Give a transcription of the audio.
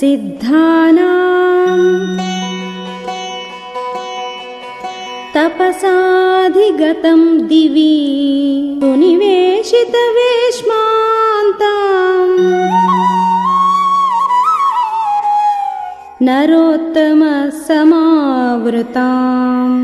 सिद्धानाम्। तपसाधिगतं दिवि सुनिवेशितवेश्मान्ताम् नरोत्तमसमावृताम्।